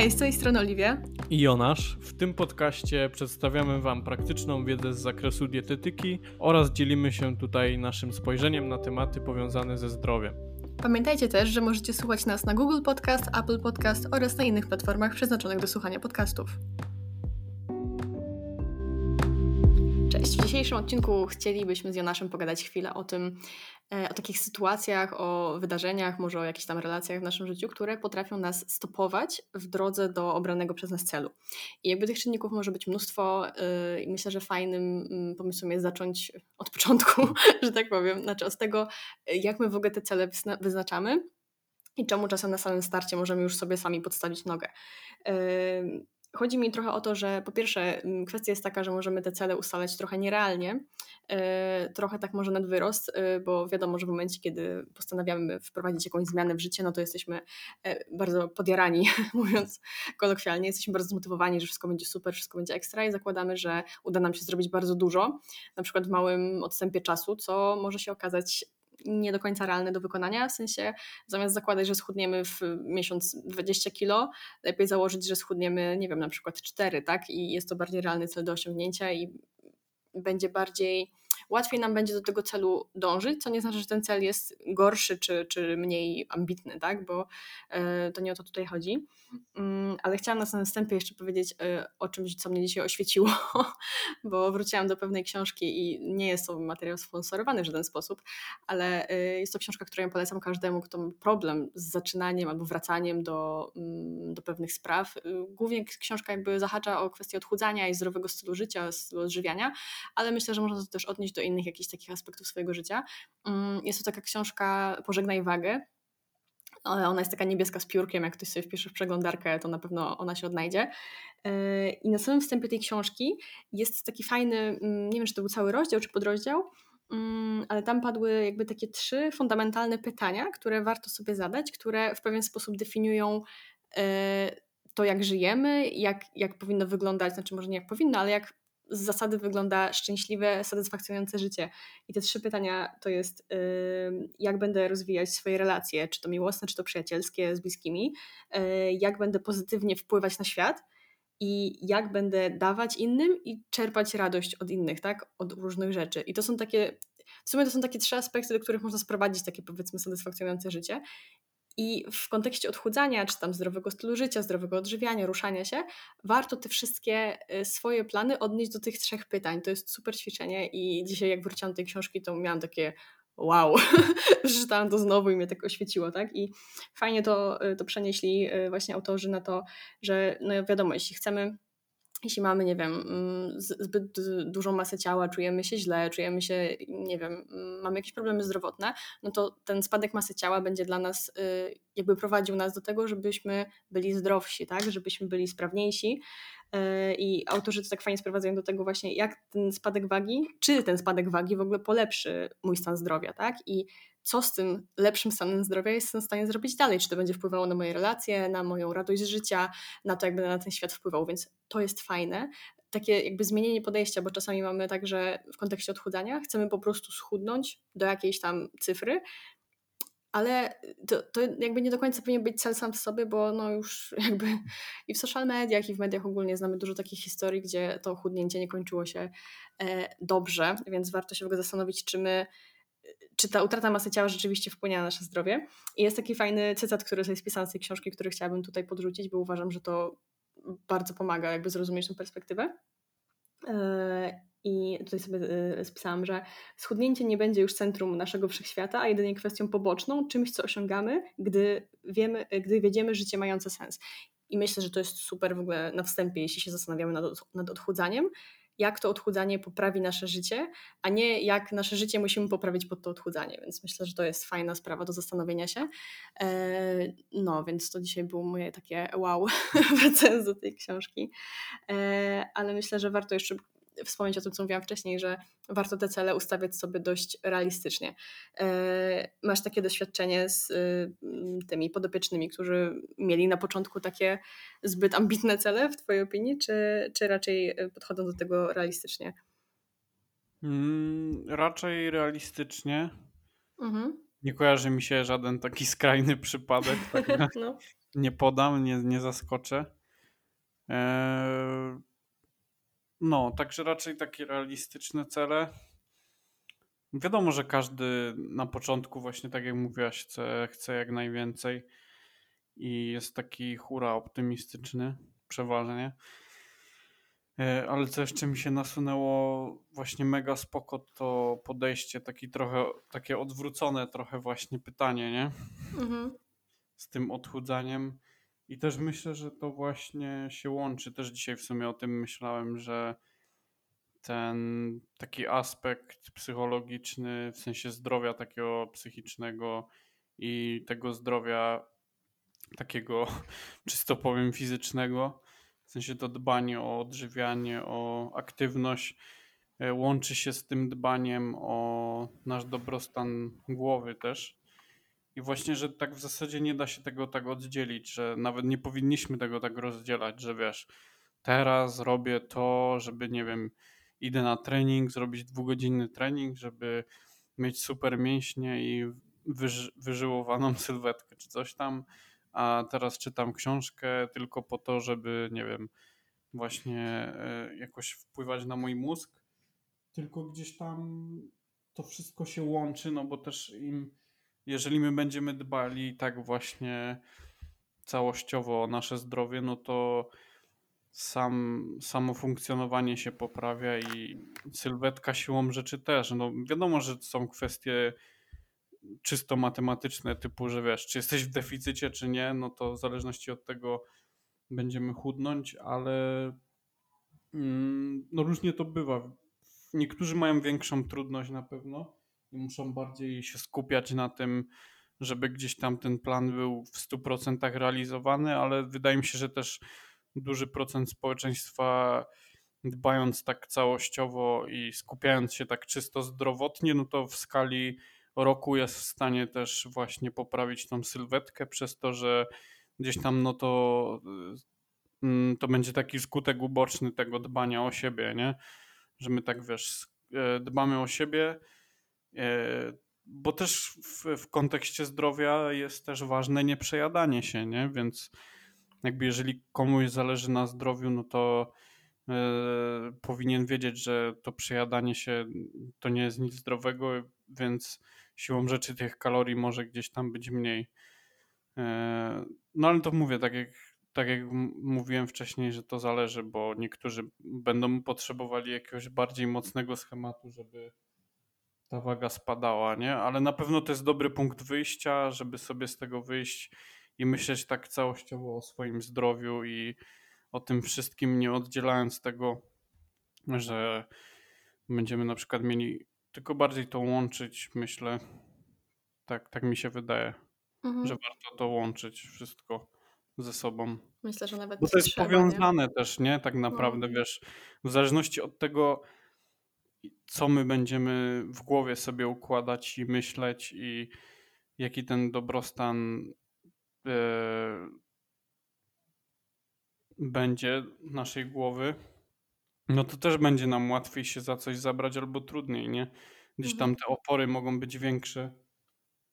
Hej, z tej strony Oliwia. I Jonasz. W tym podcaście przedstawiamy Wam praktyczną wiedzę z zakresu dietetyki oraz dzielimy się tutaj naszym spojrzeniem na tematy powiązane ze zdrowiem. Pamiętajcie też, że możecie słuchać nas na Google Podcast, Apple Podcast oraz na innych platformach przeznaczonych do słuchania podcastów. Cześć. W dzisiejszym odcinku chcielibyśmy z Jonaszem pogadać chwilę o tym, o takich sytuacjach, o wydarzeniach, może o jakichś tam relacjach w naszym życiu, które potrafią nas stopować w drodze do obranego przez nas celu. I jakby tych czynników może być mnóstwo e, i myślę, że fajnym mm, pomysłem jest zacząć od początku, że tak powiem, znaczy od tego, jak my w ogóle te cele wyznaczamy i czemu czasem na samym starcie możemy już sobie sami podstawić nogę. Chodzi mi trochę o to, że po pierwsze mm, kwestia jest taka, że możemy te cele ustalać trochę nierealnie, e, trochę tak może nad wyrost, e, bo wiadomo, że w momencie, kiedy postanawiamy wprowadzić jakąś zmianę w życie, no to jesteśmy e, bardzo podjarani, mówiąc kolokwialnie, jesteśmy bardzo zmotywowani, że wszystko będzie super, wszystko będzie ekstra i zakładamy, że uda nam się zrobić bardzo dużo, na przykład w małym odstępie czasu, co może się okazać nie do końca realne do wykonania. W sensie zamiast zakładać, że schudniemy w miesiąc 20 kilo, lepiej założyć, że schudniemy, nie wiem, na przykład 4, tak? I jest to bardziej realny cel do osiągnięcia i będzie bardziej łatwiej nam będzie do tego celu dążyć, co nie znaczy, że ten cel jest gorszy czy, czy mniej ambitny, tak? bo e, to nie o to tutaj chodzi. Mm, ale chciałam na samym wstępie jeszcze powiedzieć e, o czymś, co mnie dzisiaj oświeciło, bo wróciłam do pewnej książki i nie jest to materiał sponsorowany w żaden sposób, ale e, jest to książka, którą polecam każdemu, kto ma problem z zaczynaniem albo wracaniem do, mm, do pewnych spraw. Głównie książka jakby zahacza o kwestię odchudzania i zdrowego stylu życia, stylu odżywiania, ale myślę, że można to też odnieść do innych jakichś takich aspektów swojego życia. Mm, jest to taka książka Pożegnaj wagę. Ona jest taka niebieska z piórkiem, jak ktoś sobie wpisze w przeglądarkę, to na pewno ona się odnajdzie. Yy, I na samym wstępie tej książki jest taki fajny, mm, nie wiem czy to był cały rozdział czy podrozdział, mm, ale tam padły jakby takie trzy fundamentalne pytania, które warto sobie zadać, które w pewien sposób definiują yy, to, jak żyjemy, jak, jak powinno wyglądać, znaczy może nie jak powinno, ale jak z zasady wygląda szczęśliwe, satysfakcjonujące życie. I te trzy pytania to jest, jak będę rozwijać swoje relacje, czy to miłosne, czy to przyjacielskie z bliskimi, y, jak będę pozytywnie wpływać na świat i jak będę dawać innym i czerpać radość od innych, tak? Od różnych rzeczy. I to są takie, w sumie to są takie trzy aspekty, do których można sprowadzić takie powiedzmy satysfakcjonujące życie. I w kontekście odchudzania, czy tam zdrowego stylu życia, zdrowego odżywiania, ruszania się, warto te wszystkie y, swoje plany odnieść do tych trzech pytań. To jest super ćwiczenie i dzisiaj jak wróciłam do tej książki, to miałam takie wow, przeczytałam to znowu i mnie tak oświeciło, tak? I fajnie to, y, to przenieśli y, właśnie autorzy na to, że no wiadomo, jeśli chcemy jeśli mamy, nie wiem, mm, zbyt dużą masę ciała, czujemy się źle, czujemy się, nie wiem, mm, mamy jakieś problemy zdrowotne, no to ten spadek masy ciała będzie dla nas, y, jakby prowadził nas do tego, żebyśmy byli zdrowsi, tak, żebyśmy byli sprawniejsi. Y, I autorzy to tak fajnie sprowadzają do tego właśnie, jak ten spadek wagi, czy ten spadek wagi w ogóle polepszy mój stan zdrowia, tak? I co z tym lepszym stanem zdrowia jestem w stanie zrobić dalej, czy to będzie wpływało na moje relacje, na moją radość życia, na to, jak będę na ten świat wpływał, więc to jest fajne. Takie jakby zmienienie podejścia, bo czasami mamy tak, że w kontekście odchudzania chcemy po prostu schudnąć do jakiejś tam cyfry, ale to, to jakby nie do końca powinien być cel sam w sobie, bo no już jakby i w social mediach, i w mediach ogólnie znamy dużo takich historii, gdzie to chudnięcie nie kończyło się e, dobrze, więc warto się w ogóle zastanowić, czy my czy ta utrata masy ciała rzeczywiście wpłynie na nasze zdrowie. I jest taki fajny cytat, który jest spisany z tej książki, który chciałabym tutaj podrzucić, bo uważam, że to bardzo pomaga jakby zrozumieć tę perspektywę. I tutaj sobie e, spisałam, że schudnięcie nie będzie już centrum naszego wszechświata, a jedynie kwestią poboczną, czymś, co osiągamy, gdy, wiemy, gdy wiedziemy życie mające sens. I myślę, że to jest super w ogóle na wstępie, jeśli się zastanawiamy nad, nad odchudzaniem, jak to odchudzanie poprawi nasze życie, a nie jak nasze życie musimy poprawić pod to odchudzanie. Więc myślę, że to jest fajna sprawa do zastanowienia się. E, no, więc to dzisiaj było moje takie wow, wracając do tej książki. E, ale myślę, że warto jeszcze wspomnieć o tym, co mówiłam wcześniej, że warto te cele ustawiać sobie dość realistycznie. E, masz takie doświadczenie z y, tymi podopiecznymi, którzy mieli na początku takie zbyt ambitne cele, w Twojej opinii, czy, czy raczej podchodzą do tego realistycznie? Hmm, raczej realistycznie. Mhm. Nie kojarzy mi się żaden taki skrajny przypadek. Tak no. nie podam, nie, nie zaskoczę. Eee, no, także raczej takie realistyczne cele. Wiadomo, że każdy na początku, właśnie tak jak mówiłaś, chce, chce jak najwięcej i jest taki hura optymistyczny przeważnie. E, ale co jeszcze mi się nasunęło właśnie mega spoko to podejście, taki trochę, takie odwrócone trochę właśnie pytanie, nie? Mhm. Z tym odchudzaniem. I też myślę, że to właśnie się łączy. Też dzisiaj w sumie o tym myślałem, że ten taki aspekt psychologiczny, w sensie zdrowia takiego psychicznego i tego zdrowia takiego, czysto powiem, fizycznego, w sensie to dbanie o odżywianie, o aktywność e, łączy się z tym dbaniem o nasz dobrostan głowy też. I właśnie, że tak w zasadzie nie da się tego tak oddzielić, że nawet nie powinniśmy tego tak rozdzielać, że wiesz, teraz robię to, żeby, nie wiem, idę na trening, zrobić dwugodzinny trening, żeby mieć super mięśnie i wyż, wyżyłowaną sylwetkę czy coś tam, a teraz czytam książkę tylko po to, żeby, nie wiem, właśnie e, jakoś wpływać na mój mózg, tylko gdzieś tam to wszystko się łączy, no bo też im, jeżeli my będziemy dbali tak właśnie całościowo o nasze zdrowie, no to sam, samo funkcjonowanie się poprawia i sylwetka siłą rzeczy też. No wiadomo, że są kwestie czysto matematyczne, typu, że wiesz, czy jesteś w deficycie, czy nie, no to w zależności od tego będziemy chudnąć, ale mm, no różnie to bywa. Niektórzy mają większą trudność na pewno i muszą bardziej się skupiać na tym, żeby gdzieś tam ten plan był w 100% realizowany, ale wydaje mi się, że też duży procent społeczeństwa dbając tak całościowo i skupiając się tak czysto zdrowotnie, no to w skali roku jest w stanie też właśnie poprawić tą sylwetkę przez to, że gdzieś tam no to mm, to będzie taki skutek uboczny tego dbania o siebie, nie? Że my tak wiesz, e, dbamy o siebie, bo też w, w kontekście zdrowia jest też ważne nieprzejadanie się, nie? Więc jakby jeżeli komuś zależy na zdrowiu, no to yy, powinien wiedzieć, że to przejadanie się to nie jest nic zdrowego, więc siłą rzeczy tych kalorii może gdzieś tam być mniej. Yy, no ale to mówię, tak jak, tak jak mówiłem wcześniej, że to zależy, bo niektórzy będą potrzebowali jakiegoś bardziej mocnego schematu, żeby ta waga spadała, nie? Ale na pewno to jest dobry punkt wyjścia, żeby sobie z tego wyjść i myśleć tak całościowo o swoim zdrowiu i o tym wszystkim, nie oddzielając tego, że będziemy na przykład mieli, tylko bardziej to łączyć, myślę. Tak, tak mi się wydaje, mhm. że warto to łączyć wszystko ze sobą. Myślę, że nawet Bo to jest trzeba, powiązane nie? też, nie? Tak naprawdę, no. wiesz, w zależności od tego, co my będziemy w głowie sobie układać i myśleć i jaki ten dobrostan E, będzie naszej głowy, no to też będzie nam łatwiej się za coś zabrać albo trudniej, nie? Gdzieś tam mhm. te opory mogą być większe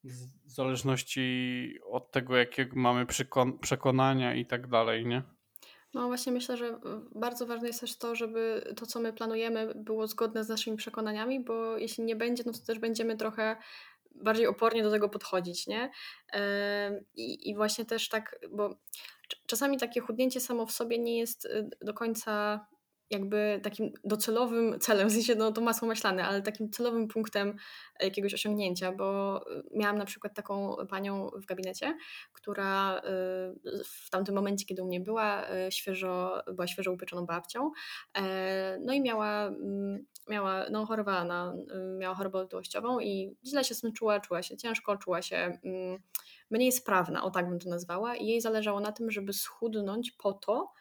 w zależności od tego, jakie mamy przekonania i tak dalej, nie? No właśnie myślę, że bardzo ważne jest też to, żeby to, co my planujemy, było zgodne z naszymi przekonaniami, bo jeśli nie będzie, no to też będziemy trochę bardziej opornie do tego podchodzić, nie? I, I właśnie też tak, bo czasami takie chudnięcie samo w sobie nie jest y, do końca jakby takim docelowym celem, w sensie no to masło maślane, ale takim celowym punktem jakiegoś osiągnięcia, bo y, miałam na przykład taką panią w gabinecie, która y, w tamtym momencie, kiedy u mnie była, świeżo, była świeżo upieczoną babcią, e, no i miała mm, miała, no chorowała na, miała chorobę otyłościową i źle się z tym czuła, czuła się ciężko, czuła się mm, mniej sprawna, o tak bym to nazwała i jej zależało na tym, żeby schudnąć po to,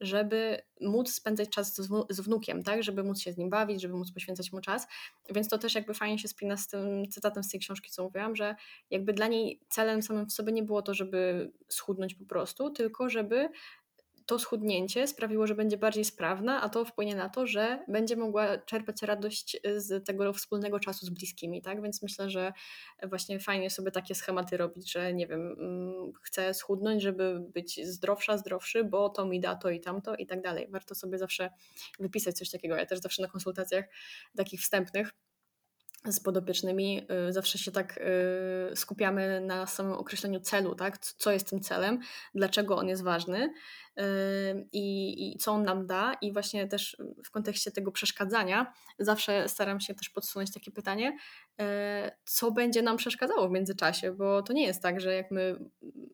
żeby móc spędzać czas z, wnukiem, tak? żeby móc się z nim bawić, żeby móc poświęcać mu czas. Więc to też jakby fajnie się spina z tym cytatem z tej książki, co mówiłam, że jakby dla niej celem samym w sobie nie było to, żeby schudnąć po prostu, tylko żeby to schudnięcie sprawiło, że będzie bardziej sprawna, a to wpłynie na to, że będzie mogła czerpać radość z tego wspólnego czasu z bliskimi, tak? Więc myślę, że właśnie fajnie sobie takie schematy robić, że nie wiem, mm, chcę schudnąć, żeby być zdrowsza, zdrowszy, bo to mi da to i tamto i tak dalej. Warto sobie zawsze wypisać coś takiego. Ja też zawsze na konsultacjach takich wstępnych z podopiecznymi y, zawsze się tak y, skupiamy na samym określeniu celu, tak? Co jest tym celem, dlaczego on jest ważny y, i, i co on nam da. I właśnie też w kontekście tego przeszkadzania zawsze staram się też podsunąć takie pytanie, co będzie nam przeszkadzało w międzyczasie, bo to nie jest tak, że jak my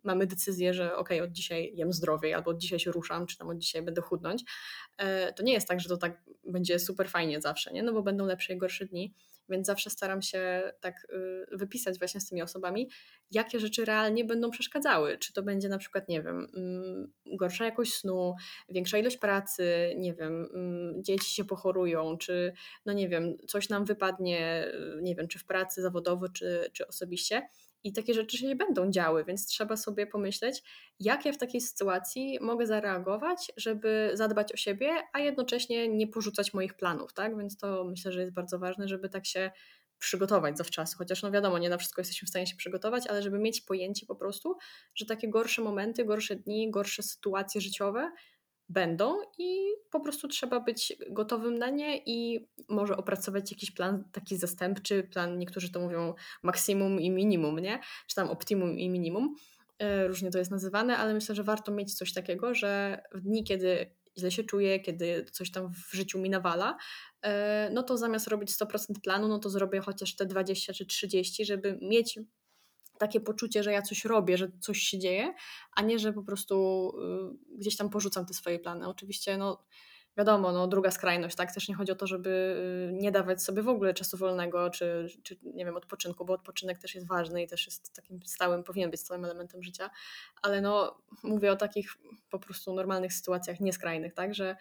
mamy decyzję, że ok, od dzisiaj jem zdrowiej, albo od dzisiaj się ruszam, czy tam od dzisiaj będę chudnąć, to nie jest tak, że to tak będzie super fajnie zawsze, nie? No bo będą lepsze i gorsze dni więc zawsze staram się tak y, wypisać właśnie z tymi osobami, jakie rzeczy realnie będą przeszkadzały. Czy to będzie na przykład, nie wiem, mm, gorsza jakość snu, większa ilość pracy, nie wiem, mm, dzieci się pochorują, czy no nie wiem, coś nam wypadnie, y, nie wiem, czy w pracy zawodowo, czy, czy osobiście i takie rzeczy się nie będą działy, więc trzeba sobie pomyśleć, jak ja w takiej sytuacji mogę zareagować, żeby zadbać o siebie, a jednocześnie nie porzucać moich planów, tak? Więc to myślę, że jest bardzo ważne, żeby tak się przygotować zawczasu, chociaż no wiadomo, nie na wszystko jesteśmy w stanie się przygotować, ale żeby mieć pojęcie po prostu, że takie gorsze momenty, gorsze dni, gorsze sytuacje życiowe będą i po prostu trzeba być gotowym na nie i może opracować jakiś plan taki zastępczy, plan, niektórzy to mówią maksimum i minimum, nie? Czy tam optimum i minimum. E, różnie to jest nazywane, ale myślę, że warto mieć coś takiego, że w dni, kiedy źle się czuję, kiedy coś tam w życiu mi nawala, e, no to zamiast robić 100% planu, no to zrobię chociaż te 20 czy 30, żeby mieć takie poczucie, że ja coś robię, że coś się dzieje, a nie, że po prostu y, gdzieś tam porzucam te swoje plany. Oczywiście, no wiadomo, no, druga skrajność, tak? Też nie chodzi o to, żeby y, nie dawać sobie w ogóle czasu wolnego, czy, czy nie wiem, odpoczynku, bo odpoczynek też jest ważny i też jest takim stałym, powinien być stałym elementem życia, ale no mówię o takich po prostu normalnych sytuacjach nieskrajnych, tak? Że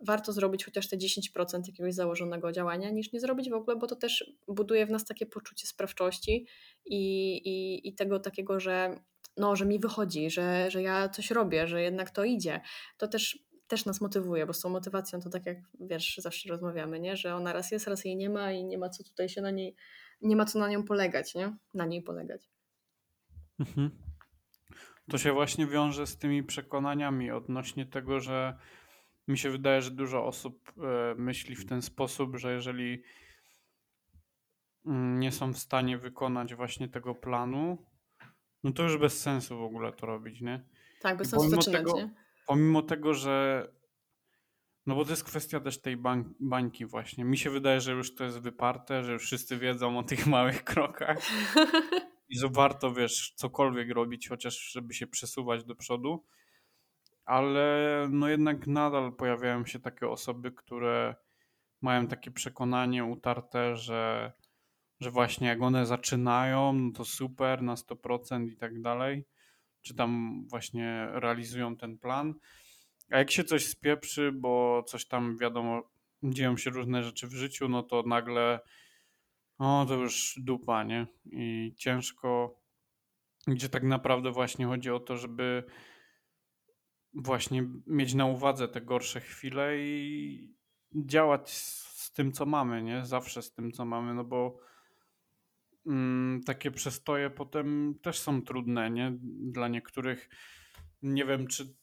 warto zrobić chociaż te 10% jakiegoś założonego działania, niż nie zrobić w ogóle, bo to też buduje w nas takie poczucie sprawczości i, i, i tego takiego, że no, że mi wychodzi, że, że ja coś robię, że jednak to idzie. To też, też nas motywuje, bo z tą motywacją to tak jak wiesz, zawsze rozmawiamy, nie? że ona raz jest, raz jej nie ma i nie ma co tutaj się na niej, nie ma co na nią polegać, nie? Na niej polegać. Mhm. To się właśnie wiąże z tymi przekonaniami odnośnie tego, że mi się wydaje, że dużo osób e, myśli w ten sposób, że jeżeli mm, nie są w stanie wykonać właśnie tego planu, no to już bez sensu w ogóle to robić, nie? Tak, bez sensu zaczynać, tego, nie? Pomimo tego, że no bo to jest kwestia też tej bań, bańki właśnie. Mi się wydaje, że już to jest wyparte, że już wszyscy wiedzą o tych małych krokach i że warto, wiesz, cokolwiek robić, chociaż żeby się przesuwać do przodu ale no jednak nadal pojawiają się takie osoby, które mają takie przekonanie utarte, że, że właśnie jak one zaczynają, no to super na 100% i tak dalej, czy tam właśnie realizują ten plan. A jak się coś spieprzy, bo coś tam wiadomo, dzieją się różne rzeczy w życiu, no to nagle o, to już dupa, nie? I ciężko, gdzie tak naprawdę właśnie chodzi o to, żeby właśnie mieć na uwadze te gorsze chwile i działać z tym, co mamy, nie? Zawsze z tym, co mamy, no bo mm, takie przestoje potem też są trudne, nie? Dla niektórych, nie wiem, czy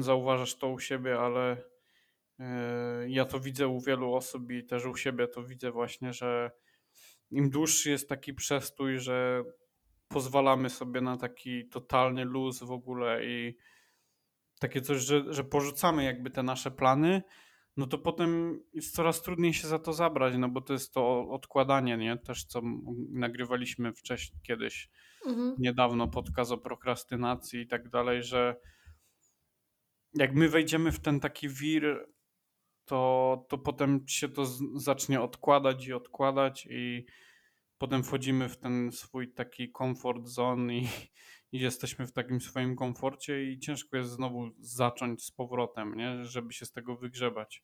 zauważasz to u siebie, ale yy, ja to widzę u wielu osób i też u siebie to widzę właśnie, że im dłuższy jest taki przestój, że pozwalamy sobie na taki totalny luz w ogóle i takie coś, że, że porzucamy jakby te nasze plany, no to potem jest coraz trudniej się za to zabrać, no bo to jest to odkładanie, nie? Też co nagrywaliśmy wcześniej, kiedyś, mhm. niedawno podcast o prokrastynacji i tak dalej, że jak my wejdziemy w ten taki wir, to, to potem się to z, zacznie odkładać i odkładać i potem wchodzimy w ten swój taki comfort zone i, i jesteśmy w takim swoim komforcie i ciężko jest znowu zacząć z powrotem, nie? żeby się z tego wygrzebać.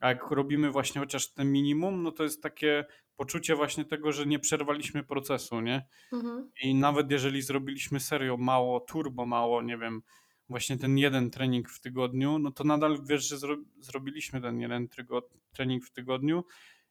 A jak robimy właśnie chociaż ten minimum, no to jest takie poczucie właśnie tego, że nie przerwaliśmy procesu, nie? Mhm. I nawet jeżeli zrobiliśmy serio mało, turbo mało, nie wiem, właśnie ten jeden trening w tygodniu, no to nadal wiesz, że zro zrobiliśmy ten jeden trening w tygodniu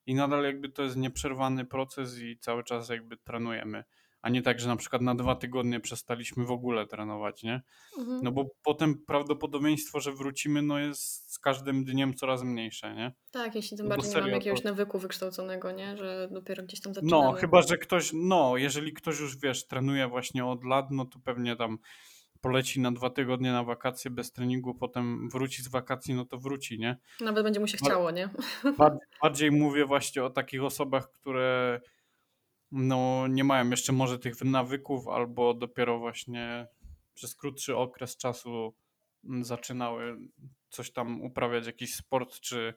i nadal jakby to jest nieprzerwany proces i cały czas jakby trenujemy a nie tak, że na przykład na dwa tygodnie przestaliśmy w ogóle trenować, nie? Mhm. No bo potem prawdopodobieństwo, że wrócimy, no jest z każdym dniem coraz mniejsze, nie? Tak, jeśli tym no bardziej nie mamy jakiegoś to... nawyku wykształconego, nie? Że dopiero gdzieś tam zaczynamy. No, chyba, że ktoś, no, jeżeli ktoś już, wiesz, trenuje właśnie od lat, no to pewnie tam poleci na dwa tygodnie na wakacje bez treningu, potem wróci z wakacji, no to wróci, nie? Nawet będzie mu się chciało, nie? Bardziej mówię właśnie o takich osobach, które no, nie mają jeszcze może tych nawyków, albo dopiero właśnie przez krótszy okres czasu mm, zaczynały coś tam uprawiać, jakiś sport, czy,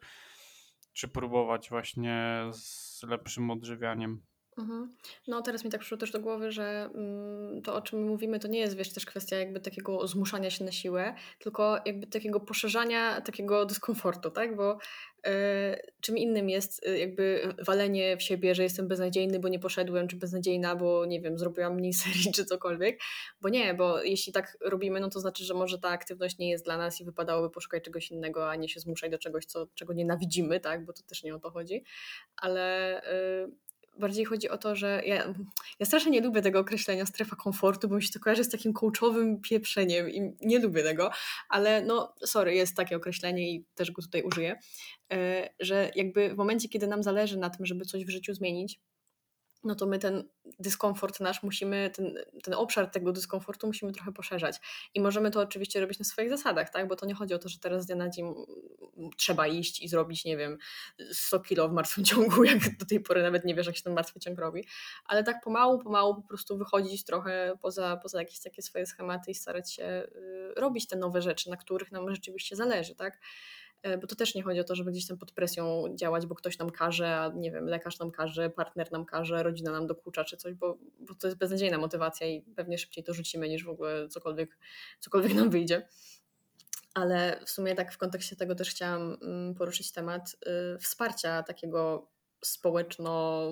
czy próbować właśnie z lepszym odżywianiem. Mhm. No teraz mi tak przyszło też do głowy, że mm, to o czym mówimy to nie jest wiesz też kwestia jakby takiego zmuszania się na siłę, tylko jakby takiego poszerzania takiego dyskomfortu, tak? Bo y, czym innym jest y, jakby walenie w siebie, że jestem beznadziejny, bo nie poszedłem, czy beznadziejna, bo nie wiem, zrobiłam mniej serii, czy cokolwiek. Bo nie, bo jeśli tak robimy, no to znaczy, że może ta aktywność nie jest dla nas i wypadałoby poszukać czegoś innego, a nie się zmuszać do czegoś, co, czego nienawidzimy, tak? Bo to też nie o to chodzi. Ale y, bardziej chodzi o to, że ja, ja strasznie nie lubię tego określenia strefa komfortu, bo mi się to kojarzy z takim coachowym pieprzeniem i nie lubię tego, ale no sorry, jest takie określenie i też go tutaj użyję, e, że jakby w momencie, kiedy nam zależy na tym, żeby coś w życiu zmienić, no to my ten dyskomfort nasz musimy, ten, ten obszar tego dyskomfortu musimy trochę poszerzać. I możemy to oczywiście robić na swoich zasadach, tak? Bo to nie chodzi o to, że teraz z dnia na dzień trzeba iść i zrobić, nie wiem, 100 kilo w martwym ciągu, jak do tej pory nawet nie wiesz, jak się ten martwy ciąg robi. Ale tak pomału, pomału po prostu wychodzić trochę poza, poza jakieś takie swoje schematy i starać się y, robić te nowe rzeczy, na których nam rzeczywiście zależy, tak? E, bo to też nie chodzi o to, żeby gdzieś tam pod presją działać, bo ktoś nam każe, a nie wiem, lekarz nam każe, partner nam każe, rodzina nam dokucza czy coś, bo, bo to jest beznadziejna motywacja i pewnie szybciej to rzucimy niż w ogóle cokolwiek, cokolwiek nam wyjdzie. Ale w sumie tak w kontekście tego też chciałam mm, poruszyć temat y, wsparcia takiego społeczno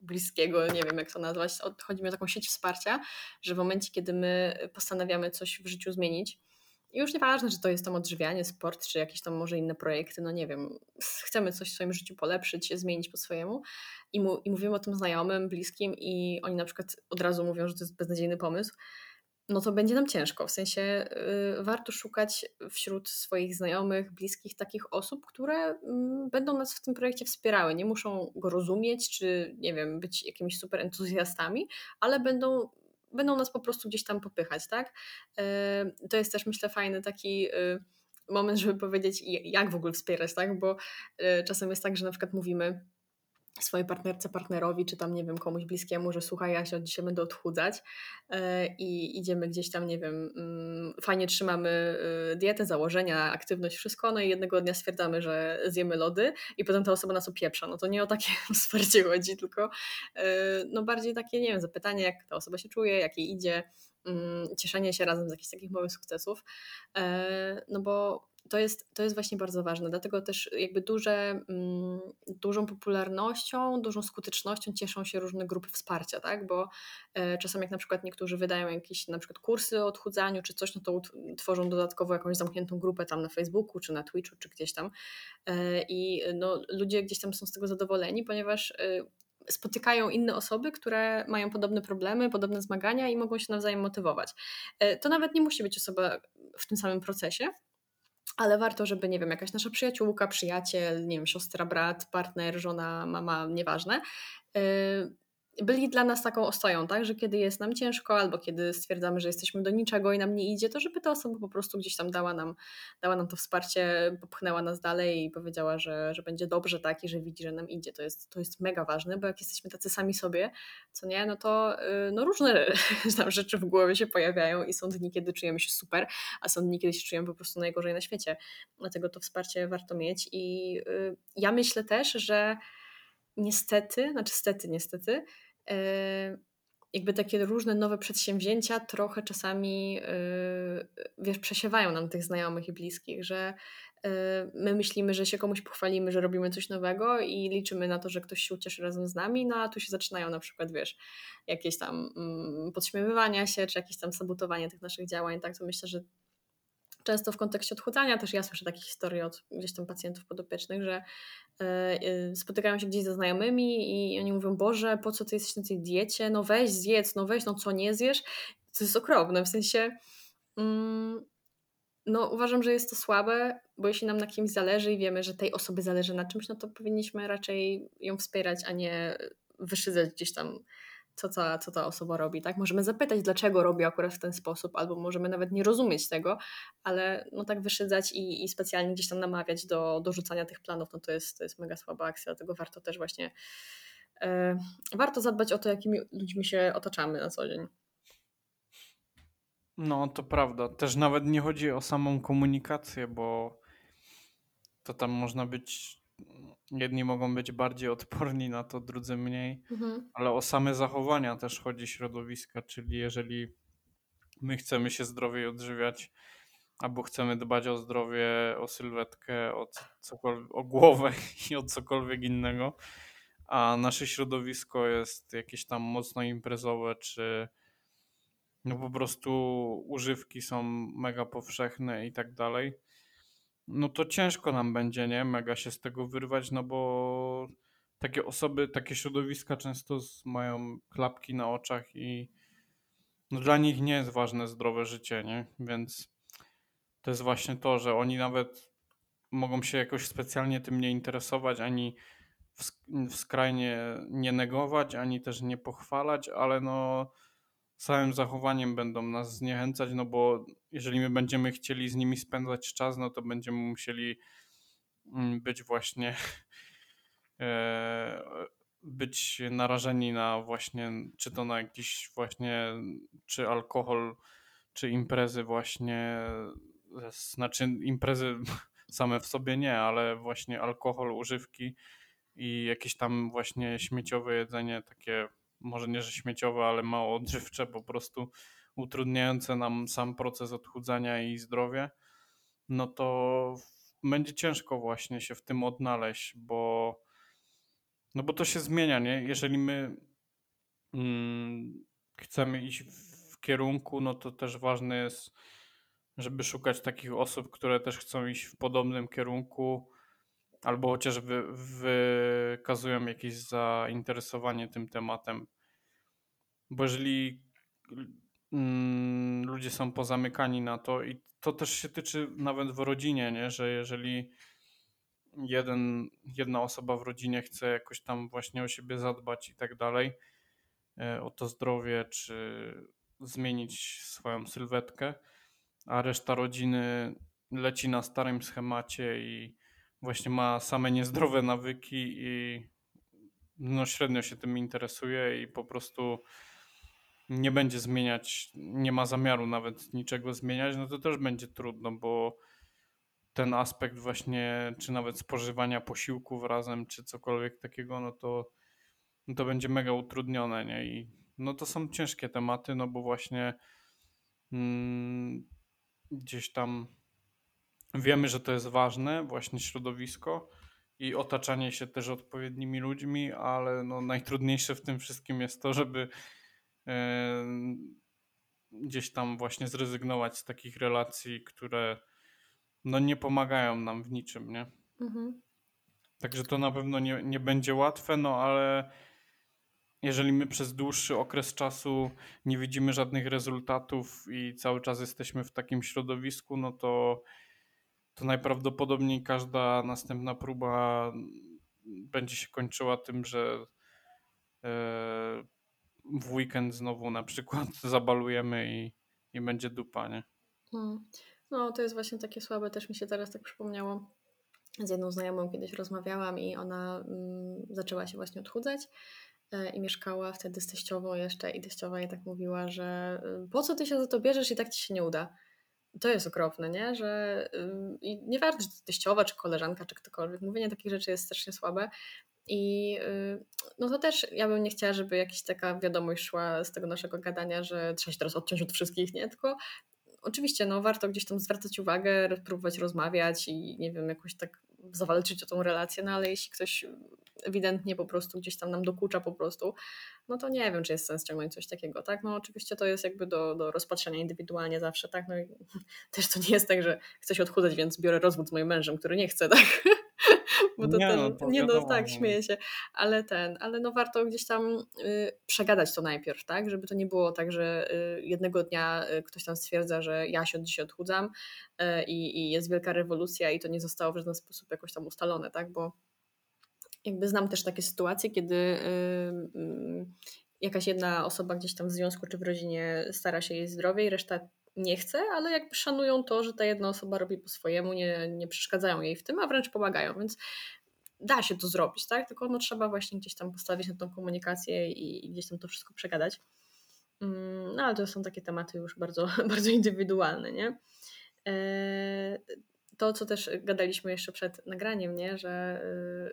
bliskiego, nie wiem jak to nazwać. Chodzi mi o taką sieć wsparcia, że w momencie, kiedy my postanawiamy coś w życiu zmienić, już nieważne, czy to jest tam odżywianie, sport, czy jakieś tam może inne projekty, no nie wiem, chcemy coś w swoim życiu polepszyć, zmienić po swojemu i, mu, i mówimy o tym znajomym, bliskim i oni na przykład od razu mówią, że to jest beznadziejny pomysł, no to będzie nam ciężko. W sensie yy, warto szukać wśród swoich znajomych, bliskich takich osób, które yy, będą nas w tym projekcie wspierały. Nie muszą go rozumieć, czy nie wiem, być jakimiś super entuzjastami, ale będą będą nas po prostu gdzieś tam popychać, tak? E, to jest też myślę fajny taki e, moment, żeby powiedzieć jak w ogóle wspierać, tak? Bo e, czasem jest tak, że na przykład mówimy swojej partnerce, partnerowi, czy tam, nie wiem, komuś bliskiemu, że słuchaj, ja się od dzisiaj będę odchudzać i idziemy gdzieś tam, nie wiem, mm, fajnie trzymamy dietę, założenia, aktywność, wszystko, no i jednego dnia stwierdzamy, że zjemy lody i potem ta osoba nas opieprza. No to nie o takie wsparcie chodzi, tylko no bardziej takie, nie wiem, zapytanie, jak ta osoba się czuje, jak jej idzie, mm, cieszenie się razem z jakichś takich małych sukcesów, no bo to jest, to jest właśnie bardzo ważne. Dlatego też jakby duże, mm, dużą popularnością, dużą skutecznością cieszą się różne grupy wsparcia, tak? Bo e, czasem jak na przykład niektórzy wydają jakieś na przykład kursy o odchudzaniu czy coś, no to tworzą dodatkowo jakąś zamkniętą grupę tam na Facebooku, czy na Twitchu, czy gdzieś tam. E, I no, ludzie gdzieś tam są z tego zadowoleni, ponieważ e, spotykają inne osoby, które mają podobne problemy, podobne zmagania i mogą się nawzajem motywować. To nawet nie musi być osoba w tym samym procesie, ale warto, żeby, nie wiem, jakaś nasza przyjaciółka, przyjaciel, nie wiem, siostra, brat, partner, żona, mama, nieważne, yy, byli dla nas taką ostoją, tak, że kiedy jest nam ciężko albo kiedy stwierdzamy, że jesteśmy do niczego i nam nie idzie, to żeby ta osoba po prostu gdzieś tam dała nam, dała nam to wsparcie, popchnęła nas dalej i powiedziała, że, że będzie dobrze, tak, i że widzi, że nam idzie. To jest, to jest mega ważne, bo jak jesteśmy tacy sami sobie, co nie, no to y, no różne tam rzeczy w głowie się pojawiają i są dni, kiedy czujemy się super, a są dni, kiedy się czujemy po prostu najgorzej na świecie. Dlatego to wsparcie warto mieć i y, ja myślę też, że niestety, znaczy stety, niestety, e, jakby takie różne nowe przedsięwzięcia trochę czasami, e, wiesz, przesiewają nam tych znajomych i bliskich, że e, my myślimy, że się komuś pochwalimy, że robimy coś nowego i liczymy na to, że ktoś się ucieszy razem z nami, no a tu się zaczynają na przykład, wiesz, jakieś tam mm, podśmiewywania się, czy jakieś tam sabotowanie tych naszych działań, tak, to myślę, że często w kontekście odchudzania, też ja słyszę takie historie od gdzieś tam pacjentów podopiecznych, że yy, spotykają się gdzieś ze znajomymi i oni mówią, Boże, po co ty jesteś na tej diecie? No weź, zjedz, no weź, no co, nie zjesz? To jest okropne, w sensie yy, no uważam, że jest to słabe, bo jeśli nam na kimś zależy i wiemy, że tej osoby zależy na czymś, no to powinniśmy raczej ją wspierać, a nie wyszydzać gdzieś tam co ta, co ta osoba robi, tak? Możemy zapytać, dlaczego robi akurat w ten sposób, albo możemy nawet nie rozumieć tego, ale no tak wyszydzać i, i specjalnie gdzieś tam namawiać do, do rzucania tych planów, no to jest, to jest mega słaba akcja, dlatego warto też właśnie e, warto zadbać o to, jakimi ludźmi się otaczamy na co dzień. No, to prawda. Też nawet nie chodzi o samą komunikację, bo to tam można być jedni mogą być bardziej odporni na to, drudzy mniej, mhm. ale o same zachowania też chodzi środowiska, czyli jeżeli my chcemy się zdrowiej odżywiać, albo chcemy dbać o zdrowie, o sylwetkę, o, o głowę i o cokolwiek innego, a nasze środowisko jest jakieś tam mocno imprezowe, czy no po prostu używki są mega powszechne i tak dalej, no to ciężko nam będzie, nie? Mega się z tego wyrwać, no bo takie osoby, takie środowiska często mają klapki na oczach i no dla nich nie jest ważne zdrowe życie, nie? Więc to jest właśnie to, że oni nawet mogą się jakoś specjalnie tym nie interesować, ani w, skrajnie nie negować, ani też nie pochwalać, ale no całym zachowaniem będą nas zniechęcać, no bo jeżeli my będziemy chcieli z nimi spędzać czas, no to będziemy musieli mm, być właśnie e, być narażeni na właśnie, czy to na jakiś właśnie, czy alkohol, czy imprezy właśnie, znaczy imprezy same w sobie nie, ale właśnie alkohol, używki i jakieś tam właśnie śmieciowe jedzenie, takie może nie, że śmieciowe, ale mało odżywcze, po prostu utrudniające nam sam proces odchudzania i zdrowie, no to będzie ciężko właśnie się w tym odnaleźć, bo no bo to się zmienia, nie? Jeżeli my mm, chcemy iść w kierunku, no to też ważne jest, żeby szukać takich osób, które też chcą iść w podobnym kierunku, albo chociaż wy, wykazują jakieś zainteresowanie tym tematem. Bo jeżeli mm, ludzie są pozamykani na to i to też się tyczy nawet w rodzinie, nie? że jeżeli jeden, jedna osoba w rodzinie chce jakoś tam właśnie o siebie zadbać i tak dalej, e, o to zdrowie, czy zmienić swoją sylwetkę, a reszta rodziny leci na starym schemacie i właśnie ma same niezdrowe nawyki i no średnio się tym interesuje i po prostu nie będzie zmieniać, nie ma zamiaru nawet niczego zmieniać, no to też będzie trudno, bo ten aspekt właśnie, czy nawet spożywania posiłków razem, czy cokolwiek takiego, no to, no to będzie mega utrudnione, nie? I no to są ciężkie tematy, no bo właśnie mm, gdzieś tam wiemy, że to jest ważne, właśnie środowisko i otaczanie się też odpowiednimi ludźmi, ale no najtrudniejsze w tym wszystkim jest to, żeby gdzieś tam właśnie zrezygnować z takich relacji, które no nie pomagają nam w niczym, nie? Mhm. Także to na pewno nie, nie będzie łatwe, no ale jeżeli my przez dłuższy okres czasu nie widzimy żadnych rezultatów i cały czas jesteśmy w takim środowisku, no to, to najprawdopodobniej każda następna próba będzie się kończyła tym, że e, w weekend znowu na przykład zabalujemy i, i będzie dupa, nie? Hmm. No, to jest właśnie takie słabe, też mi się teraz tak przypomniało. Z jedną znajomą kiedyś rozmawiałam i ona mm, zaczęła się właśnie odchudzać e, i mieszkała wtedy z teściową jeszcze i teściowa jej tak mówiła, że y, po co ty się za to bierzesz i tak ci się nie uda. To jest okropne, nie? Że i nie warto, czy to teściowa, czy koleżanka, czy ktokolwiek. Mówienie takich rzeczy jest strasznie słabe, i y, no to też ja bym nie chciała, żeby jakaś taka wiadomość szła z tego naszego gadania, że trzeba się teraz odciąć od wszystkich, nie? Tylko oczywiście no, warto gdzieś tam zwracać uwagę, próbować rozmawiać i nie wiem, jakoś tak zawalczyć o tą relację, no ale jeśli ktoś ewidentnie po prostu gdzieś tam nam dokucza po prostu, no to nie wiem, czy jest sens ciągnąć coś takiego, tak? No oczywiście to jest jakby do, do rozpatrzenia indywidualnie zawsze, tak? No i też to nie jest tak, że chcę się odchudzać, więc biorę rozwód z moim mężem, który nie chce, tak? Bo to Nie, ten, no, nie no tak, no. śmieję się, ale ten, ale no warto gdzieś tam y, przegadać to najpierw, tak? Żeby to nie było tak, że y, jednego dnia y, ktoś tam stwierdza, że ja się od dzisiaj odchudzam y, i, i jest wielka rewolucja i to nie zostało w żaden sposób jakoś tam ustalone, tak? Bo jakby znam też takie sytuacje, kiedy y, y, jakaś jedna osoba gdzieś tam w związku czy w rodzinie stara się jeść zdrowiej, reszta nie chce, ale jakby szanują to, że ta jedna osoba robi po swojemu, nie, nie przeszkadzają jej w tym, a wręcz pomagają, więc da się to zrobić, tak? Tylko no, trzeba właśnie gdzieś tam postawić na tą komunikację i, i gdzieś tam to wszystko przegadać. Mm, No ale to są takie tematy już bardzo, bardzo indywidualne, nie? To, co też gadaliśmy jeszcze przed nagraniem, nie? że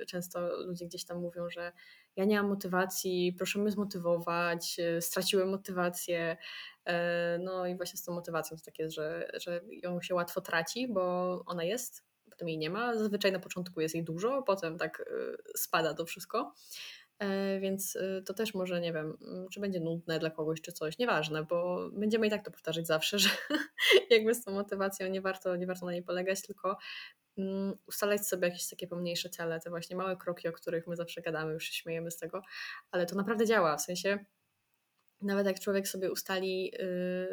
y, często ludzie gdzieś tam mówią, że ja nie mam motywacji, proszę mnie zmotywować, y, straciłem motywację. E, No i właśnie z tą motywacją to tak jest, że, że ją się łatwo traci, bo ona jest, potem jej nie ma. Zazwyczaj na początku jest jej dużo, potem tak y, spada to wszystko. E, Więc y, to też może, nie wiem, mm, czy będzie nudne dla kogoś, czy coś, nieważne, bo będziemy i tak to powtarzać zawsze, że jakby z tą motywacją nie warto, nie warto na niej polegać, tylko mm, ustalać sobie jakieś takie pomniejsze cele, te właśnie małe kroki, o których my zawsze gadamy, już się śmiejemy z tego, ale to naprawdę działa, w sensie nawet jak człowiek sobie ustali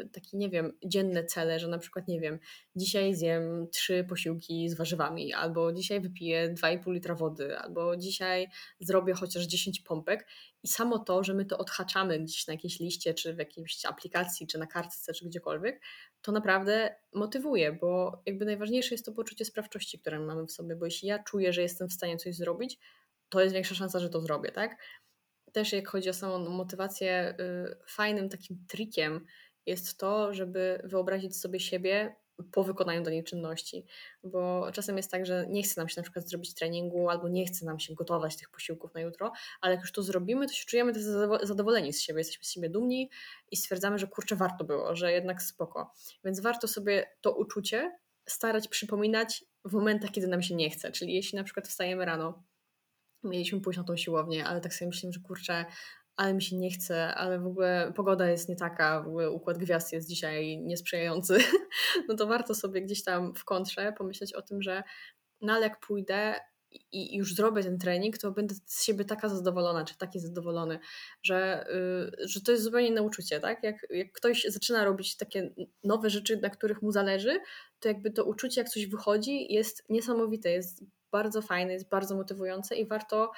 y, takie, nie wiem, dzienne cele, że na przykład, nie wiem, dzisiaj zjem trzy posiłki z warzywami, albo dzisiaj wypiję 2,5 litra wody, albo dzisiaj zrobię chociaż 10 pompek i samo to, że my to odhaczamy gdzieś na jakiejś liście, czy w jakiejś aplikacji, czy na kartce, czy gdziekolwiek, to naprawdę motywuje, bo jakby najważniejsze jest to poczucie sprawczości, które mamy w sobie, bo jeśli ja czuję, że jestem w stanie coś zrobić, to jest większa szansa, że to zrobię, tak? Też jak chodzi o samą motywację, y, fajnym takim trikiem jest to, żeby wyobrazić sobie siebie po wykonaniu danej czynności. Bo czasem jest tak, że nie chce nam się na przykład zrobić treningu, albo nie chce nam się gotować tych posiłków na jutro, ale jak już to zrobimy, to się czujemy zadowoleni z siebie, jesteśmy z siebie dumni i stwierdzamy, że kurczę, warto było, że jednak spoko. Więc warto sobie to uczucie starać przypominać w momentach, kiedy nam się nie chce. Czyli jeśli na przykład wstajemy rano, mieliśmy pójść na tą siłownię, ale tak sobie myślimy, że kurczę, ale mi się nie chce, ale w ogóle pogoda jest nie taka, w ogóle układ gwiazd jest dzisiaj niesprzyjający, no to warto sobie gdzieś tam w kontrze pomyśleć o tym, że no ale jak pójdę i już zrobię ten trening, to będę z siebie taka zadowolona, czy taki zadowolony, że, yy, że to jest zupełnie inne uczucie, tak? Jak, jak ktoś zaczyna robić takie nowe rzeczy, na których mu zależy, to jakby to uczucie, jak coś wychodzi, jest niesamowite, jest bardzo fajne, jest bardzo motywujące i warto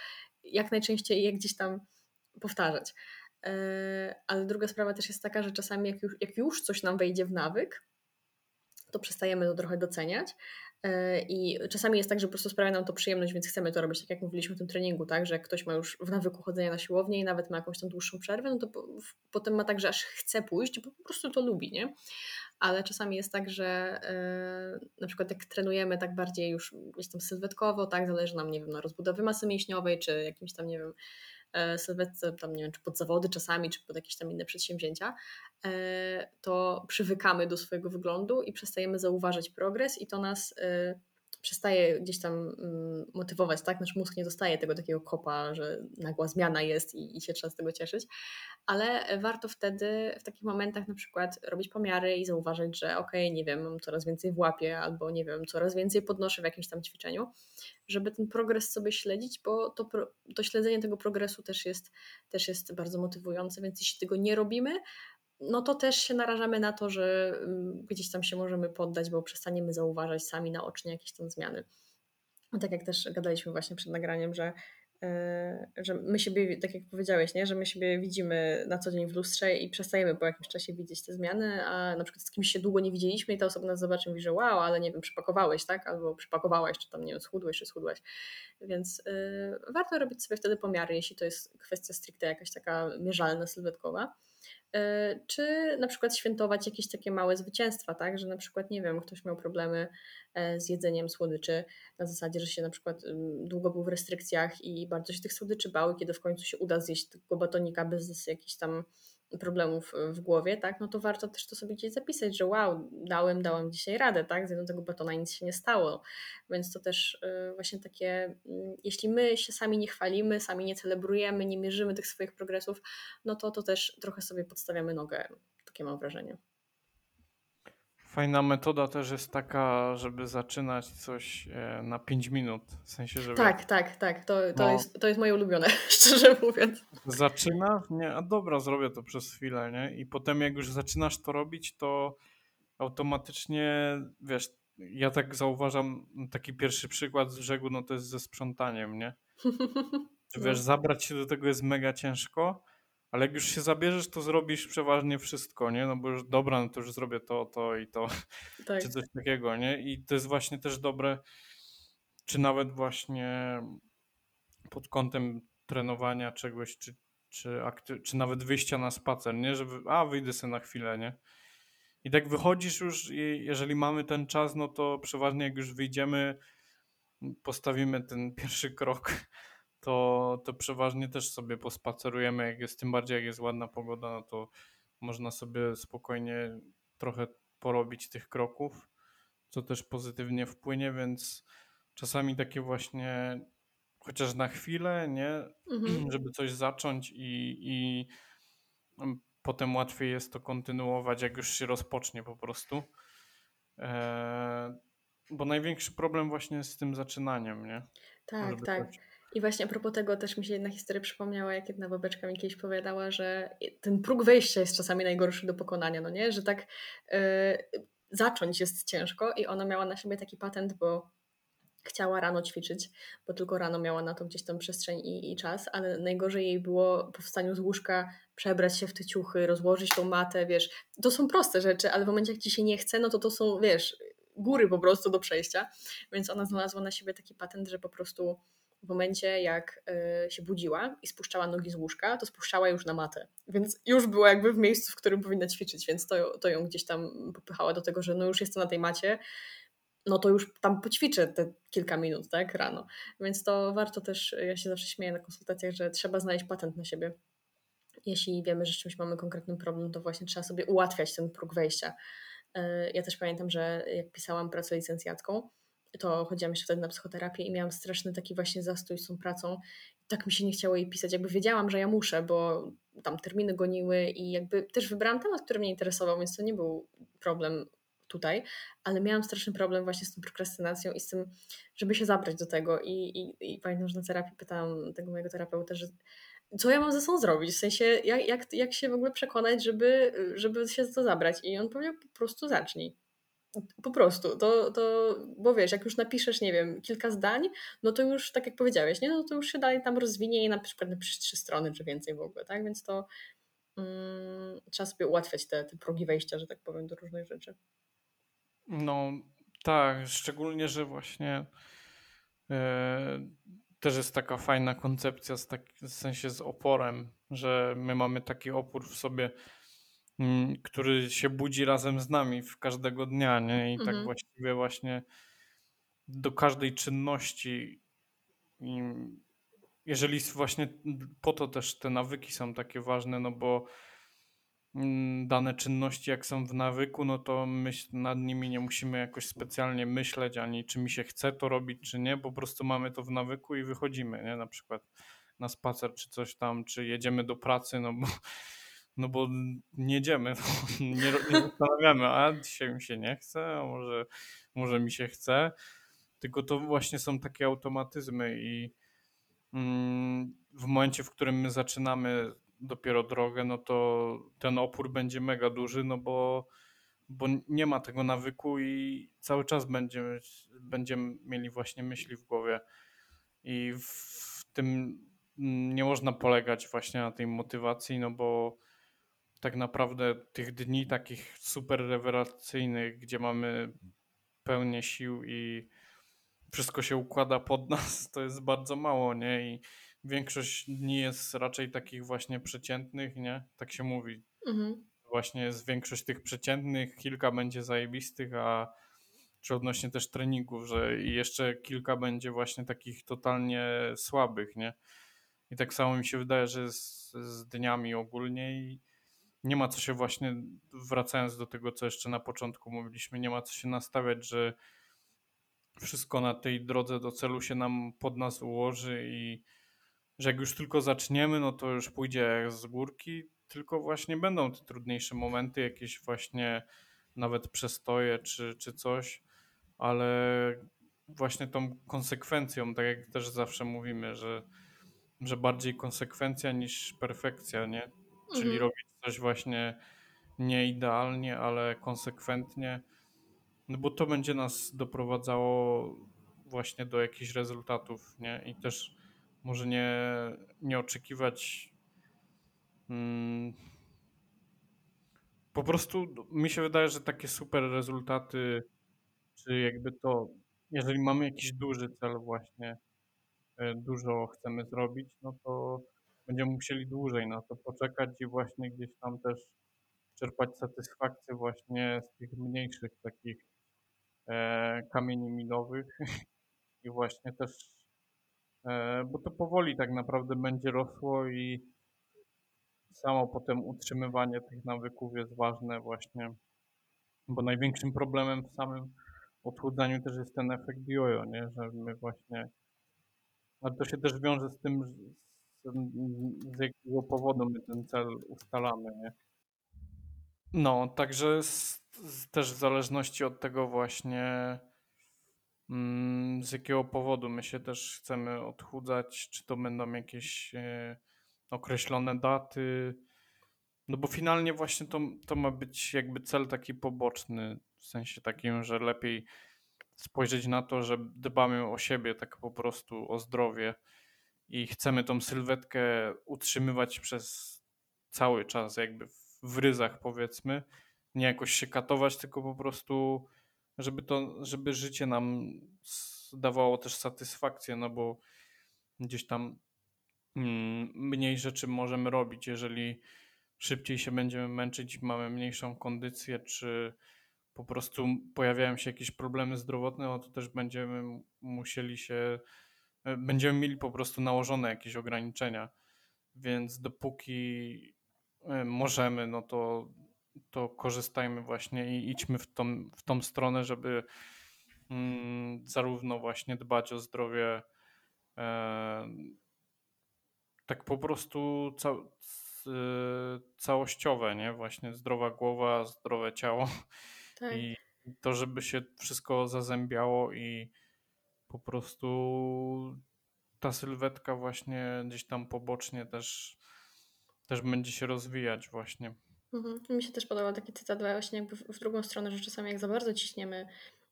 jak najczęściej je gdzieś tam powtarzać. Yy, Ale druga sprawa też jest taka, że czasami jak już, jak już coś nam wejdzie w nawyk, to przestajemy to trochę doceniać. Yy, I czasami jest tak, że po prostu sprawia nam to przyjemność, więc chcemy to robić, tak jak mówiliśmy w tym treningu, tak, że jak ktoś ma już w nawyku chodzenia na siłownię i nawet ma jakąś tam dłuższą przerwę, no to po, w, potem ma tak, że aż chce pójść, bo po prostu to lubi, nie? Ale czasami jest tak, że yy, na przykład jak trenujemy tak bardziej już gdzieś tam sylwetkowo, tak, zależy nam, nie wiem, na rozbudowie masy mięśniowej, czy jakimś tam, nie wiem, e, sylwetce, tam nie wiem, czy pod zawody czasami, czy pod jakieś tam inne przedsięwzięcia, e, to przywykamy do swojego wyglądu i przestajemy zauważać progres i to nas e, przestaje gdzieś tam mm, motywować, tak? Nasz mózg nie dostaje tego takiego kopa, że nagła zmiana jest i, i się trzeba z tego cieszyć, ale warto wtedy w takich momentach na przykład robić pomiary i zauważyć, że okay, nie wiem, mam coraz więcej w łapie albo nie wiem, coraz więcej podnoszę w jakimś tam ćwiczeniu, żeby ten progres sobie śledzić, bo to, to śledzenie tego progresu też jest, też jest bardzo motywujące, więc jeśli tego nie robimy, no to też się narażamy na to, że mm, gdzieś tam się możemy poddać, bo przestaniemy zauważać sami naocznie jakieś tam zmiany. Tak jak też gadaliśmy właśnie przed nagraniem, że, że my siebie, tak jak powiedziałeś, nie? że my siebie widzimy na co dzień w lustrze i przestajemy po jakimś czasie widzieć te zmiany, a na przykład z kimś się długo nie widzieliśmy i ta osoba nas zobaczy i mówi, że wow, ale nie wiem, przypakowałeś, tak? Albo przypakowałaś, czy tam, nie wiem, schudłeś, czy schudłeś. Więc yy, warto robić sobie wtedy pomiary, jeśli to jest kwestia stricte jakaś taka mierzalna, sylwetkowa czy na przykład świętować jakieś takie małe zwycięstwa, tak, że na przykład, nie wiem, ktoś miał problemy z jedzeniem słodyczy na zasadzie, że się na przykład długo był w restrykcjach i bardzo się tych słodyczy bały, kiedy w końcu się uda zjeść tego batonika bez jakichś tam problemów w głowie, tak, no to warto też to sobie gdzieś zapisać, że wow, dałem, dałam dzisiaj radę, tak, z jednego batona nic się nie stało, więc to też y, właśnie takie, mm, jeśli my się sami nie chwalimy, sami nie celebrujemy, nie mierzymy tych swoich progresów, no to to też trochę sobie podstawiamy nogę, takie mam wrażenie. Fajna metoda też jest taka, żeby zaczynać coś e, na 5 minut. W sensie, żeby. Tak, tak, tak. To, to, No. jest, to jest moje ulubione, szczerze mówiąc. Zaczynasz, nie, a dobra, zrobię to przez chwilę, nie? I potem jak już zaczynasz to robić, to automatycznie, wiesz, ja tak zauważam, taki pierwszy przykład z brzegu, no to jest ze sprzątaniem, nie? Wiesz, No. zabrać się do tego jest mega ciężko, ale jak już się zabierzesz, to zrobisz przeważnie wszystko, nie? No bo już dobra, no to już zrobię to, to i to, tak. czy coś takiego, nie? I to jest właśnie też dobre, czy nawet właśnie pod kątem trenowania czegoś, czy, czy, akty- czy nawet wyjścia na spacer, nie? Żeby, a wyjdę sobie na chwilę, nie? I tak wychodzisz już i jeżeli mamy ten czas, no to przeważnie jak już wyjdziemy, postawimy ten pierwszy krok, to, to przeważnie też sobie pospacerujemy, jak jest, tym bardziej jak jest ładna pogoda, no to można sobie spokojnie trochę porobić tych kroków, co też pozytywnie wpłynie, więc czasami takie właśnie chociaż na chwilę, nie, Mhm. żeby coś zacząć i, i mm, potem łatwiej jest to kontynuować, jak już się rozpocznie po prostu. Eee, bo największy problem właśnie jest z tym zaczynaniem, nie? Tak, Żeby tak. I właśnie a propos tego też mi się jedna historia przypomniała, jak jedna babeczka mi kiedyś powiedziała, że ten próg wejścia jest czasami najgorszy do pokonania, no nie? Że tak e, zacząć jest ciężko i ona miała na siebie taki patent, bo chciała rano ćwiczyć, bo tylko rano miała na to gdzieś tam przestrzeń i, i czas, ale najgorzej jej było po wstaniu z łóżka przebrać się w te ciuchy, rozłożyć tą matę, wiesz. To są proste rzeczy, ale w momencie jak ci się nie chce, no to to są, wiesz, góry po prostu do przejścia. Więc ona znalazła na siebie taki patent, że po prostu w momencie jak y, się budziła i spuszczała nogi z łóżka, to spuszczała już na matę. Więc już była jakby w miejscu, w którym powinna ćwiczyć, więc to, to ją gdzieś tam popychało do tego, że no już jestem na tej macie, no to już tam poćwiczę te kilka minut, tak, rano. Więc to warto też, ja się zawsze śmieję na konsultacjach, że trzeba znaleźć patent na siebie. Jeśli wiemy, że z czymś mamy konkretny problem, to właśnie trzeba sobie ułatwiać ten próg wejścia. Y, Ja też pamiętam, że jak pisałam pracę licencjacką, to chodziłam jeszcze wtedy na psychoterapię i miałam straszny taki właśnie zastój z tą pracą. Tak mi się nie chciało jej pisać. Jakby wiedziałam, że ja muszę, bo tam terminy goniły i jakby też wybrałam temat, który mnie interesował, więc to nie był problem tutaj, ale miałam straszny problem właśnie z tą prokrastynacją i z tym, żeby się zabrać do tego. I, i, i pamiętam, że na terapii pytałam tego mojego terapeuta, że co ja mam ze sobą zrobić? W sensie, jak, jak, jak się w ogóle przekonać, żeby, żeby się za to zabrać? I on powiedział, po prostu zacznij. Po prostu, to, to, bo wiesz, jak już napiszesz, nie wiem, kilka zdań, no to już, tak jak powiedziałeś, nie, no to już się dalej tam rozwinie i na przykład napiszesz trzy strony, czy więcej w ogóle, tak? Więc to mm, trzeba sobie ułatwiać te, te progi wejścia, że tak powiem, do różnych rzeczy. No tak, szczególnie, że właśnie e, też jest taka fajna koncepcja z tak, w sensie z oporem, że my mamy taki opór w sobie, który się budzi razem z nami w każdego dnia, nie? I tak Mhm. właściwie właśnie do każdej czynności jeżeli właśnie po to też te nawyki są takie ważne, no bo mm, dane czynności jak są w nawyku, no to myśl, nad nimi nie musimy jakoś specjalnie myśleć, ani czy mi się chce to robić, czy nie, po prostu mamy to w nawyku i wychodzimy, nie? Na przykład na spacer, czy coś tam, czy jedziemy do pracy, no bo, no bo nie jedziemy, nie, nie zastanawiamy, a dzisiaj mi się nie chce, a może, może mi się chce, tylko to właśnie są takie automatyzmy i mm, w momencie, w którym my zaczynamy dopiero drogę, no to ten opór będzie mega duży, no bo, bo nie ma tego nawyku i cały czas będziemy, będziemy mieli właśnie myśli w głowie. I w tym mm, nie można polegać właśnie na tej motywacji, no bo tak naprawdę tych dni takich super rewelacyjnych, gdzie mamy pełnię sił i wszystko się układa pod nas, to jest bardzo mało, nie? I większość dni jest raczej takich właśnie przeciętnych, nie? Tak się mówi. Mhm. Właśnie jest większość tych przeciętnych, kilka będzie zajebistych, a czy odnośnie też treningów, że i jeszcze kilka będzie właśnie takich totalnie słabych, nie? I tak samo mi się wydaje, że z, z dniami ogólnie i nie ma co się właśnie, wracając do tego, co jeszcze na początku mówiliśmy, nie ma co się nastawiać, że wszystko na tej drodze do celu się nam pod nas ułoży i że jak już tylko zaczniemy, no to już pójdzie jak z górki, tylko właśnie będą te trudniejsze momenty, jakieś właśnie nawet przestoje czy, czy coś, ale właśnie tą konsekwencją, tak jak też zawsze mówimy, że, że bardziej konsekwencja niż perfekcja, nie? Czyli Mhm. robić coś właśnie nie idealnie, ale konsekwentnie, no bo to będzie nas doprowadzało właśnie do jakichś rezultatów, nie? I też może nie, nie oczekiwać. Mm, po prostu mi się wydaje, że takie super rezultaty, czy jakby to, jeżeli mamy jakiś duży cel, właśnie e, dużo chcemy zrobić, no to będziemy musieli dłużej na to poczekać i właśnie gdzieś tam też czerpać satysfakcję właśnie z tych mniejszych takich e, kamieni milowych. I właśnie też, e, bo to powoli tak naprawdę będzie rosło i samo potem utrzymywanie tych nawyków jest ważne właśnie, bo największym problemem w samym odchudzaniu też jest ten efekt jojo, nie, że my właśnie, ale to się też wiąże z tym, z, jakiego powodu my ten cel ustalamy, nie. No, także z, z, też w zależności od tego właśnie mm, z jakiego powodu my się też chcemy odchudzać, czy to będą jakieś e, określone daty, no bo finalnie właśnie to, to ma być jakby cel taki poboczny, w sensie takim, że lepiej spojrzeć na to, że dbamy o siebie, tak po prostu o zdrowie i chcemy tą sylwetkę utrzymywać przez cały czas, jakby w ryzach powiedzmy, nie jakoś się katować, tylko po prostu, żeby to, żeby życie nam dawało też satysfakcję, no bo gdzieś tam mm, mniej rzeczy możemy robić, jeżeli szybciej się będziemy męczyć, mamy mniejszą kondycję, czy po prostu pojawiają się jakieś problemy zdrowotne, no to też będziemy musieli się, będziemy mieli po prostu nałożone jakieś ograniczenia. Więc dopóki e, możemy, no to, to korzystajmy właśnie i idźmy w tą, w tą stronę, żeby mm, zarówno właśnie dbać o zdrowie e, tak po prostu ca całościowe, nie? Właśnie zdrowa głowa, zdrowe ciało Tak. i to, żeby się wszystko zazębiało i po prostu ta sylwetka właśnie gdzieś tam pobocznie też, też będzie się rozwijać właśnie. Mhm. Mi się też podobał taki cytat właśnie jakby w drugą stronę, że czasami jak za bardzo ciśniemy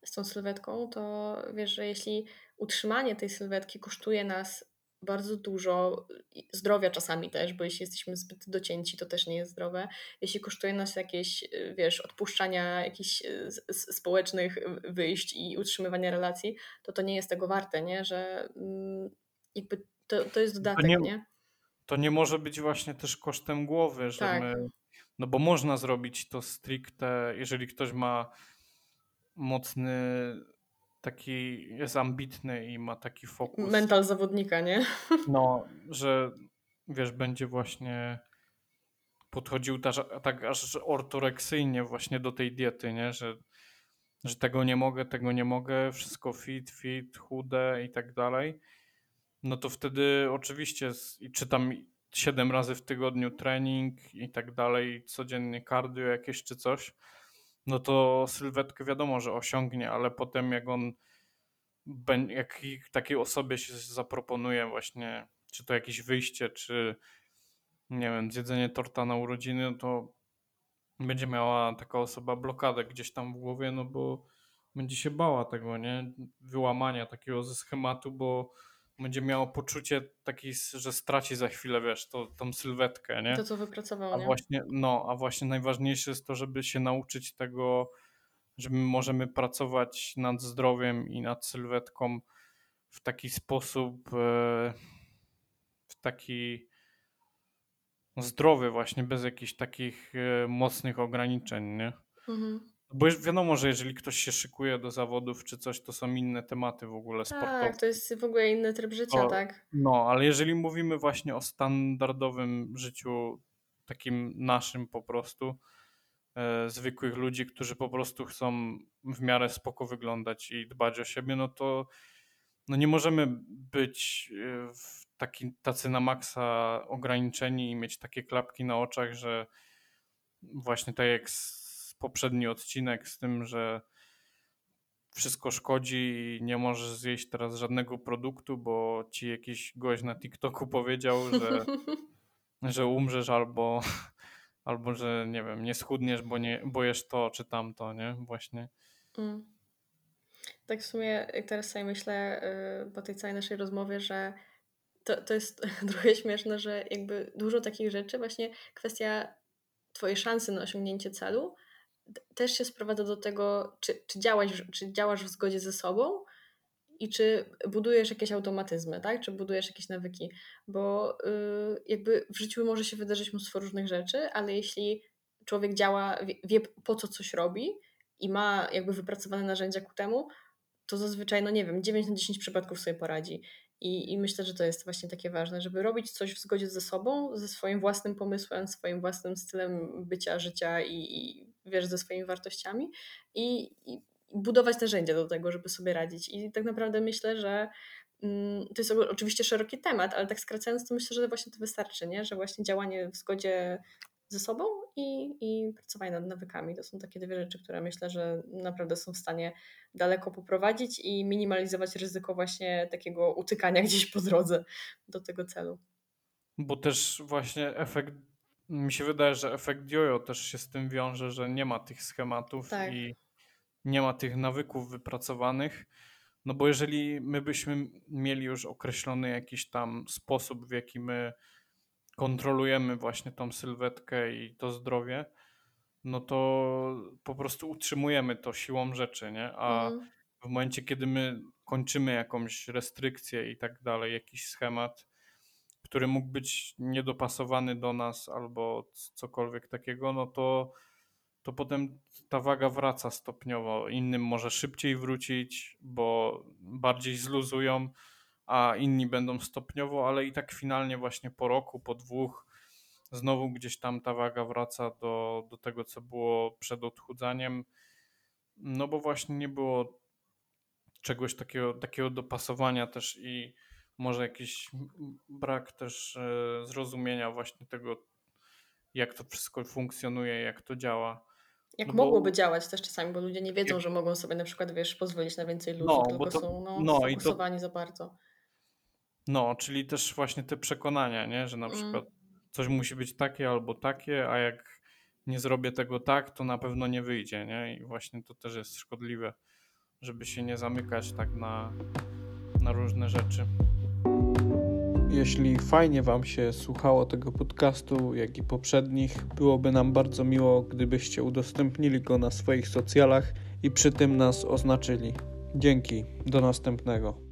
z tą sylwetką, to wiesz, że jeśli utrzymanie tej sylwetki kosztuje nas bardzo dużo zdrowia czasami też, bo jeśli jesteśmy zbyt docięci, to też nie jest zdrowe. Jeśli kosztuje nas jakieś, y, wiesz, odpuszczania jakichś y, społecznych wyjść i utrzymywania relacji, to to nie jest tego warte, nie? Że mm, jakby to, to jest dodatek, to nie, nie? To nie może być właśnie też kosztem głowy, że tak. my, no bo można zrobić to stricte, jeżeli ktoś ma mocny taki jest ambitny i ma taki fokus. Mental zawodnika, nie? No, że wiesz, będzie właśnie podchodził też, tak aż ortoreksyjnie właśnie do tej diety, nie? Że, że tego nie mogę, tego nie mogę, wszystko fit, fit, chude i tak dalej. No to wtedy oczywiście i czytam siedem razy w tygodniu trening i tak dalej, codziennie cardio jakieś czy coś no to sylwetkę wiadomo, że osiągnie, ale potem jak on jak takiej osobie się zaproponuje właśnie, czy to jakieś wyjście, czy nie wiem, zjedzenie torta na urodziny, no to będzie miała taka osoba blokadę gdzieś tam w głowie, no bo będzie się bała tego, nie? Wyłamania takiego ze schematu, bo będzie miało poczucie takiej, że straci za chwilę, wiesz, to, tą sylwetkę, nie? To, co wypracował, a nie? Właśnie, no, a właśnie najważniejsze jest to, żeby się nauczyć tego, że my możemy pracować nad zdrowiem i nad sylwetką w taki sposób, e, w taki zdrowy właśnie, bez jakichś takich e, mocnych ograniczeń, nie? Mhm. Bo wiadomo, że jeżeli ktoś się szykuje do zawodów czy coś, to są inne tematy w ogóle sportowe. Tak, to jest w ogóle inny tryb życia, tak? No, ale jeżeli mówimy właśnie o standardowym życiu takim naszym po prostu, e, zwykłych ludzi, którzy po prostu chcą w miarę spoko wyglądać i dbać o siebie, no to no nie możemy być e, w taki, tacy na maksa ograniczeni i mieć takie klapki na oczach, że właśnie tak jak z poprzedni odcinek z tym, że wszystko szkodzi i nie możesz zjeść teraz żadnego produktu, bo ci jakiś gość na TikToku powiedział, że, że umrzesz albo, albo że nie wiem, nie schudniesz, bo, nie, bo jesz to czy tamto, nie? Właśnie. Mm. Tak w sumie, jak teraz sobie myślę yy, po tej całej naszej rozmowie, że to, to jest trochę śmieszne, że jakby dużo takich rzeczy, właśnie kwestia twojej szansy na osiągnięcie celu też się sprowadza do tego, czy, czy, działasz, czy działasz w zgodzie ze sobą i czy budujesz jakieś automatyzmy, tak? Czy budujesz jakieś nawyki, bo yy, jakby w życiu może się wydarzyć mnóstwo różnych rzeczy, ale jeśli człowiek działa, wie, wie po co coś robi i ma jakby wypracowane narzędzia ku temu, to zazwyczaj, no nie wiem, 9 na 10 przypadków sobie poradzi. I, I myślę, że to jest właśnie takie ważne, żeby robić coś w zgodzie ze sobą, ze swoim własnym pomysłem, swoim własnym stylem bycia, życia i, i wiesz, ze swoimi wartościami i, i budować narzędzia do tego, żeby sobie radzić. I tak naprawdę myślę, że mm, to jest oczywiście szeroki temat, ale tak skracając, to myślę, że właśnie to wystarczy, nie? że właśnie działanie w zgodzie ze sobą i, i pracowanie nad nawykami. To są takie dwie rzeczy, które myślę, że naprawdę są w stanie daleko poprowadzić i minimalizować ryzyko właśnie takiego utykania gdzieś po drodze do tego celu. Bo też właśnie efekt, mi się wydaje, że efekt jojo też się z tym wiąże, że nie ma tych schematów Tak. i nie ma tych nawyków wypracowanych. No bo jeżeli my byśmy mieli już określony jakiś tam sposób, w jaki my kontrolujemy właśnie tą sylwetkę i to zdrowie, no to po prostu utrzymujemy to siłą rzeczy, nie? A Mhm. w momencie, kiedy my kończymy jakąś restrykcję i tak dalej, jakiś schemat, który mógł być niedopasowany do nas albo cokolwiek takiego, no to, to potem ta waga wraca stopniowo. Innym może szybciej wrócić, bo bardziej zluzują, a inni będą stopniowo, ale i tak finalnie właśnie po roku, po dwóch, znowu gdzieś tam ta waga wraca do, do tego, co było przed odchudzaniem. No bo właśnie nie było czegoś takiego, takiego dopasowania też i może jakiś brak też e, zrozumienia właśnie tego, jak to wszystko funkcjonuje, jak to działa. Jak No bo- mogłoby działać też czasami, bo ludzie nie wiedzą, Jak- że mogą sobie na przykład, wiesz, pozwolić na więcej luzu, No, tylko bo to- są no, no to- za bardzo. No, czyli też właśnie te przekonania, nie? że na Mm. przykład coś musi być takie albo takie, a jak nie zrobię tego tak, to na pewno nie wyjdzie, nie? I właśnie to też jest szkodliwe, żeby się nie zamykać tak na, na różne rzeczy. Jeśli fajnie Wam się słuchało tego podcastu, jak i poprzednich, byłoby nam bardzo miło, gdybyście udostępnili go na swoich socjalach i przy tym nas oznaczyli. Dzięki, do następnego.